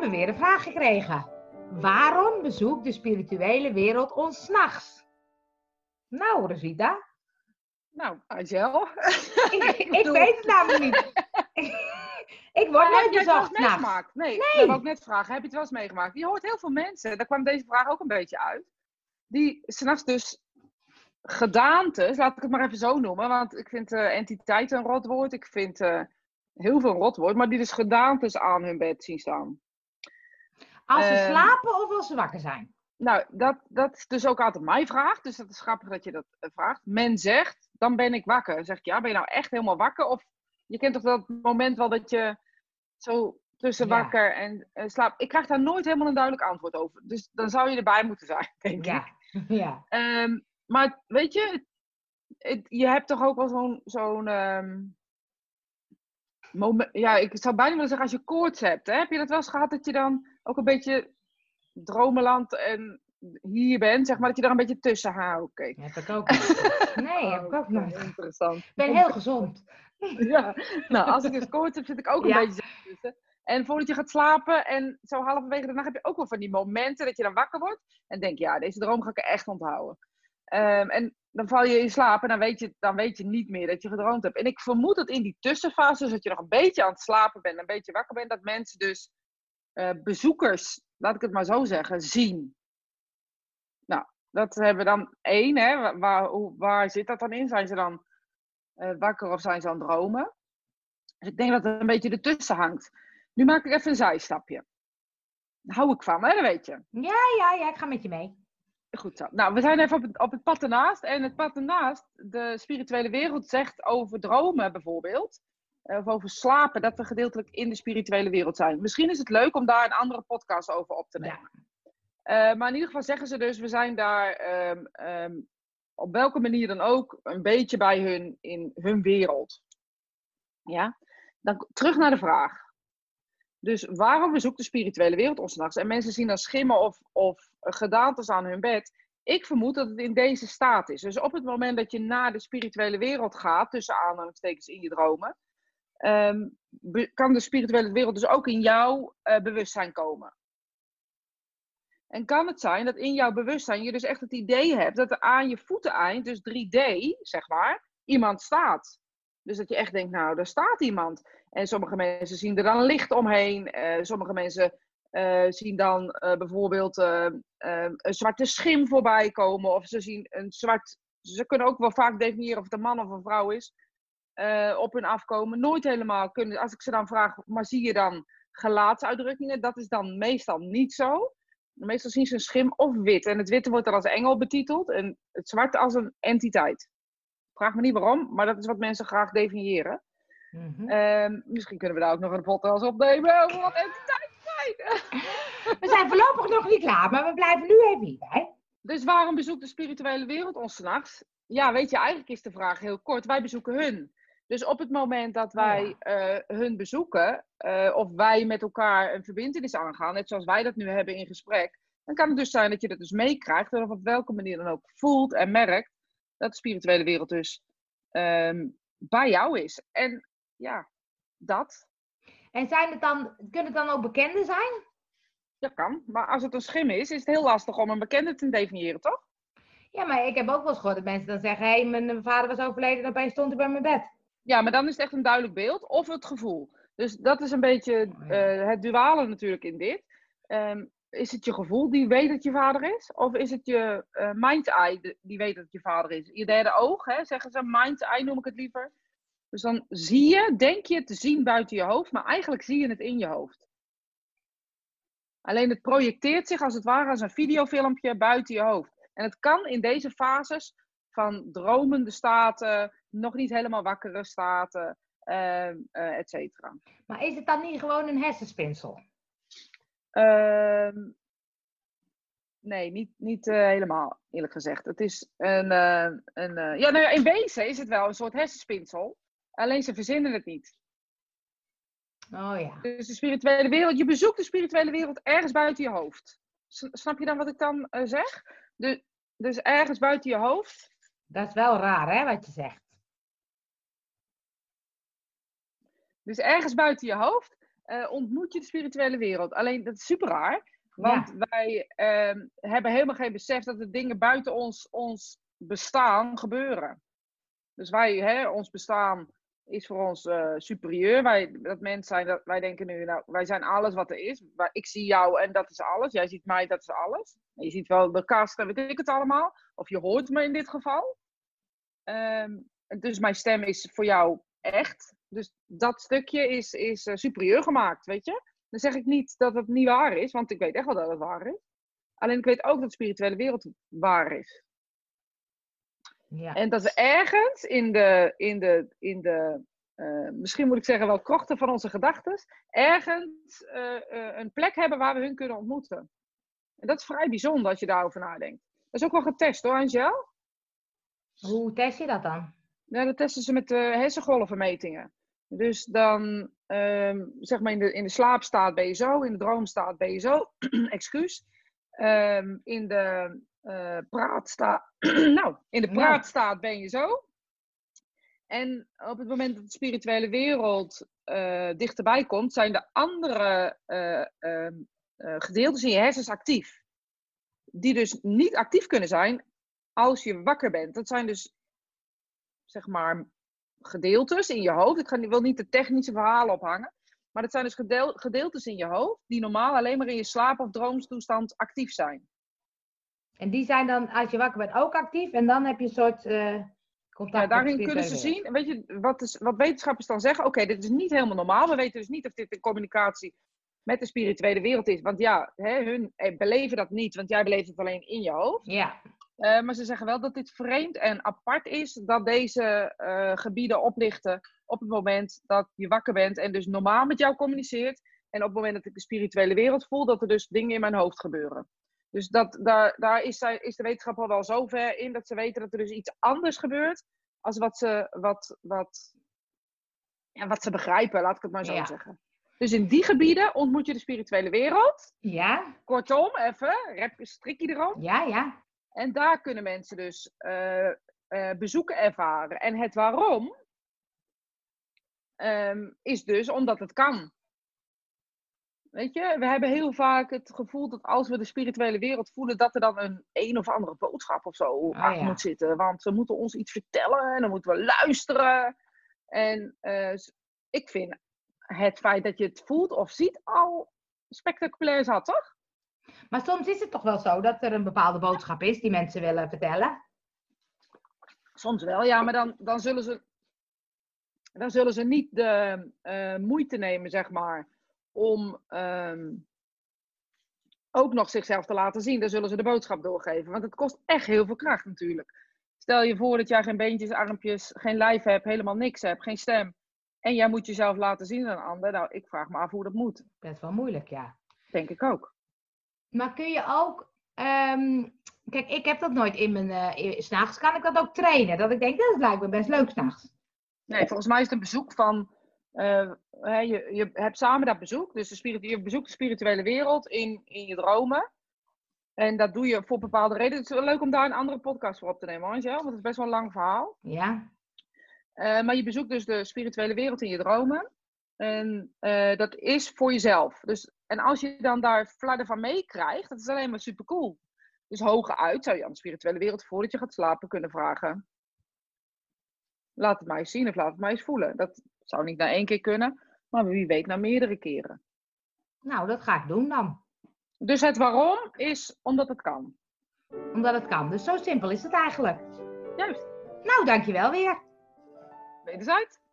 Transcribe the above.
hebben weer een vraag gekregen. Waarom bezoekt de spirituele wereld ons s'nachts? Nou, Rosita. Nou, Angel. ik, ik weet het namelijk niet. ik word nooit bezocht s'nachts. Nee, nee. dat wil ik net vragen. Heb je het wel eens meegemaakt? Je hoort heel veel mensen, daar kwam deze vraag ook een beetje uit, die s'nachts dus gedaantes, laat ik het maar even zo noemen, want ik vind uh, entiteit een rotwoord. Ik vind uh, heel veel rotwoord, maar die dus gedaantes aan hun bed zien staan. Als ze ehm, slapen of als ze wakker zijn? Nou, dat, dat is dus ook altijd mijn vraag. Dus dat is grappig dat je dat eh, vraagt. Men zegt, dan ben ik wakker. Dan zeg ik, ja, ben je nou echt helemaal wakker? Of je kent toch dat moment wel dat je zo tussen wakker en uh, slaap... Ik krijg daar nooit helemaal een duidelijk antwoord over. Dus dan zou je erbij moeten zijn, denk ja. ik. Ja. Um, maar weet je, het, je hebt toch ook wel zo'n zo'n um, moment. Ja, ik zou bijna willen zeggen, als je koorts hebt, hè, heb je dat wel eens gehad dat je dan ook een beetje dromenland en hier bent, zeg maar, dat je daar een beetje tussen houdt. Okay. Heb ik ook niet. Nee, heb ik ook niet. Interessant. Ik ben heel gezond. Ja, nou, als ik dus koorts heb, zit ik ook een beetje tussen. En voordat je gaat slapen en zo halverwege de nacht heb je ook wel van die momenten dat je dan wakker wordt. En denk, ja, deze droom ga ik echt onthouden. Um, en dan val je in slaap en dan weet, je, dan weet je niet meer dat je gedroomd hebt. En ik vermoed dat in die tussenfase, dus dat je nog een beetje aan het slapen bent, een beetje wakker bent, dat mensen dus uh, bezoekers, laat ik het maar zo zeggen, zien. Nou, dat hebben we dan één. Hè? Waar, hoe, waar zit dat dan in? Zijn ze dan uh, wakker of zijn ze aan het dromen? Dus ik denk dat het een beetje ertussen hangt. Nu maak ik even een zijstapje. Daar hou ik van, hè? dat weet je. Ja, ja, ja, ik ga met je mee. Goed zo. Nou, we zijn even op het, op het pad ernaast. En het pad ernaast, de spirituele wereld zegt over dromen bijvoorbeeld. Eh, of over slapen, dat we gedeeltelijk in de spirituele wereld zijn. Misschien is het leuk om daar een andere podcast over op te nemen. Ja. Uh, maar in ieder geval zeggen ze dus, we zijn daar um, um, op welke manier dan ook een beetje bij hun in hun wereld. Ja? Dan terug naar de vraag. Dus waarom bezoekt de spirituele wereld ons nachts? En mensen zien dan schimmen of, of gedaantes aan hun bed. Ik vermoed dat het in deze staat is. Dus op het moment dat je naar de spirituele wereld gaat, tussen aanhalingstekens in je dromen, um, kan de spirituele wereld dus ook in jouw uh, bewustzijn komen. En kan het zijn dat in jouw bewustzijn je dus echt het idee hebt dat er aan je voeteneind, dus 3D, zeg maar, iemand staat. Dus dat je echt denkt, nou, daar staat iemand. En sommige mensen zien er dan licht omheen. Uh, sommige mensen uh, zien dan bijvoorbeeld een zwarte schim voorbij komen. Of ze zien een zwart. Ze kunnen ook wel vaak definiëren of het een man of een vrouw is. Op hun afkomen. Nooit helemaal kunnen. Als ik ze dan vraag, maar zie je dan gelaatsuitdrukkingen? Dat is dan meestal niet zo. Meestal zien ze een schim of wit. En het witte wordt dan als engel betiteld. En het zwarte als een entiteit. Vraag me niet waarom, maar dat is wat mensen graag definiëren. Mm -hmm. misschien kunnen we daar ook nog een podcast opnemen over wat entiteiten zijn. we zijn voorlopig nog niet klaar, maar we blijven nu even hierbij. Dus waarom bezoekt de spirituele wereld ons s'nachts? Ja, weet je, eigenlijk is de vraag heel kort. Wij bezoeken hun. Dus op het moment dat wij ja. uh, hun bezoeken, uh, of wij met elkaar een verbindenis aangaan, net zoals wij dat nu hebben in gesprek, dan kan het dus zijn dat je dat dus meekrijgt, of op welke manier dan ook voelt en merkt, dat de spirituele wereld dus um, bij jou is. En ja, dat. En zijn het dan, kunnen het dan ook bekenden zijn? Dat kan, maar als het een schim is, is het heel lastig om een bekende te definiëren, toch? Ja, maar ik heb ook wel eens gehoord dat mensen dan zeggen: hé, hey, mijn vader was overleden en opeens stond hij bij mijn bed. Ja, maar dan is het echt een duidelijk beeld of het gevoel. Dus dat is een beetje uh, het duale natuurlijk in dit. Um, is het je gevoel die weet dat je vader is? Of is het je uh, mind-eye die weet dat je vader is? Je derde oog, hè, zeggen ze, mind-eye noem ik het liever. Dus dan zie je, denk je te zien buiten je hoofd, maar eigenlijk zie je het in je hoofd. Alleen het projecteert zich als het ware als een videofilmpje buiten je hoofd. En het kan in deze fases van dromende staten, nog niet helemaal wakkere staten, uh, et cetera. Maar is het dan niet gewoon een hersenspinsel? Uh, nee, niet, niet uh, helemaal, eerlijk gezegd. Het is een. Uh, een ja, nou ja, in wezen is het wel een soort hersenspinsel. Alleen ze verzinnen het niet. Oh ja. Dus de spirituele wereld, je bezoekt de spirituele wereld ergens buiten je hoofd. Snap je dan wat ik dan zeg? De, dus ergens buiten je hoofd. Dat is wel raar, hè, wat je zegt. Dus ergens buiten je hoofd eh, ontmoet je de spirituele wereld. Alleen dat is super raar. Want wij ehm, hebben helemaal geen besef dat de dingen buiten ons, ons bestaan gebeuren. Dus wij, hè, ons bestaan is voor ons uh, superieur. Wij, dat mensen zijn, dat, wij denken nu, nou, wij zijn alles wat er is. Ik zie jou en dat is alles. Jij ziet mij, dat is alles. Je ziet wel de kast en weet ik het allemaal. Of je hoort me in dit geval. Um, dus mijn stem is voor jou echt. Dus dat stukje is, is uh, superieur gemaakt, weet je. Dan zeg ik niet dat het niet waar is, want ik weet echt wel dat het waar is. Alleen ik weet ook dat de spirituele wereld waar is. Ja. En dat we ergens in de, in de, in de uh, misschien moet ik zeggen wel krochten van onze gedachten, ergens uh, uh, een plek hebben waar we hun kunnen ontmoeten. En dat is vrij bijzonder als je daarover nadenkt. Dat is ook wel getest hoor, Angel. Hoe test je dat dan? Ja, dat testen ze met hersengolvenmetingen. Dus dan, um, zeg maar, in de, in de slaapstaat ben je zo, in de droomstaat ben je zo, excuus. Um, in de uh, praatstaat, nou, in de praatstaat ben je zo. En op het moment dat de spirituele wereld uh, dichterbij komt, zijn de andere uh, gedeeltes in je hersens actief. Die dus niet actief kunnen zijn als je wakker bent. Dat zijn dus, zeg maar, gedeeltes in je hoofd. Ik, ga, wil niet de technische verhalen ophangen. Maar dat zijn dus gedeeltes in je hoofd die normaal alleen maar in je slaap- of droomstoestand actief zijn. En die zijn dan, als je wakker bent, ook actief. En dan heb je een soort uh, contact. Ja, daarin kunnen ze zien. Weet je, wat, is, wat wetenschappers dan zeggen? Oké, dit is niet helemaal normaal. We weten dus niet of dit een communicatie met de spirituele wereld is. Want ja, hè, hun eh, beleven dat niet, want jij beleeft het alleen in je hoofd. Ja. Uh, maar ze zeggen wel dat dit vreemd en apart is dat deze uh, gebieden oplichten op het moment dat je wakker bent en dus normaal met jou communiceert. En op het moment dat ik de spirituele wereld voel, dat er dus dingen in mijn hoofd gebeuren. Dus dat, daar, daar is, is de wetenschap al wel zo ver in dat ze weten dat er dus iets anders gebeurt als wat ze, wat, wat, ja, wat ze begrijpen, laat ik het maar zo zeggen. Dus in die gebieden ontmoet je de spirituele wereld. Ja. Kortom, even, rep, strikje erom. Ja, ja. En daar kunnen mensen dus uh, uh, bezoeken ervaren. En het waarom um, is dus omdat het kan. Weet je, we hebben heel vaak het gevoel dat als we de spirituele wereld voelen, dat er dan een een of andere boodschap of zo oh, achter moet zitten. Want ze moeten ons iets vertellen en dan moeten we luisteren. En uh, ik vind het feit dat je het voelt of ziet al spectaculair zat, toch? Maar soms is het toch wel zo dat er een bepaalde boodschap is die mensen willen vertellen? Soms wel, ja, maar dan, dan, zullen, ze, dan zullen ze niet de uh, moeite nemen, zeg maar, om um, ook nog zichzelf te laten zien. Dan zullen ze de boodschap doorgeven. Want het kost echt heel veel kracht natuurlijk. Stel je voor dat jij geen beentjes, armpjes, geen lijf hebt, helemaal niks hebt, geen stem. En jij moet jezelf laten zien aan een ander. Nou, ik vraag me af hoe dat moet. Best wel moeilijk, ja. Denk ik ook. Maar kun je ook. Um, kijk, ik heb dat nooit in mijn. Uh, s'nachts kan ik dat ook trainen. Dat ik denk, dat lijkt me best leuk s'nachts. Nee, volgens mij is het een bezoek van. Uh, je, je hebt samen dat bezoek. Dus de je bezoekt de spirituele wereld in, in je dromen. En dat doe je voor bepaalde redenen. Het is wel leuk om daar een andere podcast voor op te nemen, Angel. Want het is best wel een lang verhaal. Ja. Uh, maar je bezoekt dus de spirituele wereld in je dromen. En uh, dat is voor jezelf. Dus en als je dan daar fladder van meekrijgt, dat is alleen maar super cool. Dus hoge uit zou je aan de spirituele wereld voordat je gaat slapen kunnen vragen. Laat het maar eens zien of laat het maar eens voelen. Dat zou niet na één keer kunnen, maar wie weet na meerdere keren. Nou, dat ga ik doen dan. Dus het waarom is omdat het kan. Omdat het kan. Dus zo simpel is het eigenlijk. Juist. Nou, dankjewel weer. Wederzijds.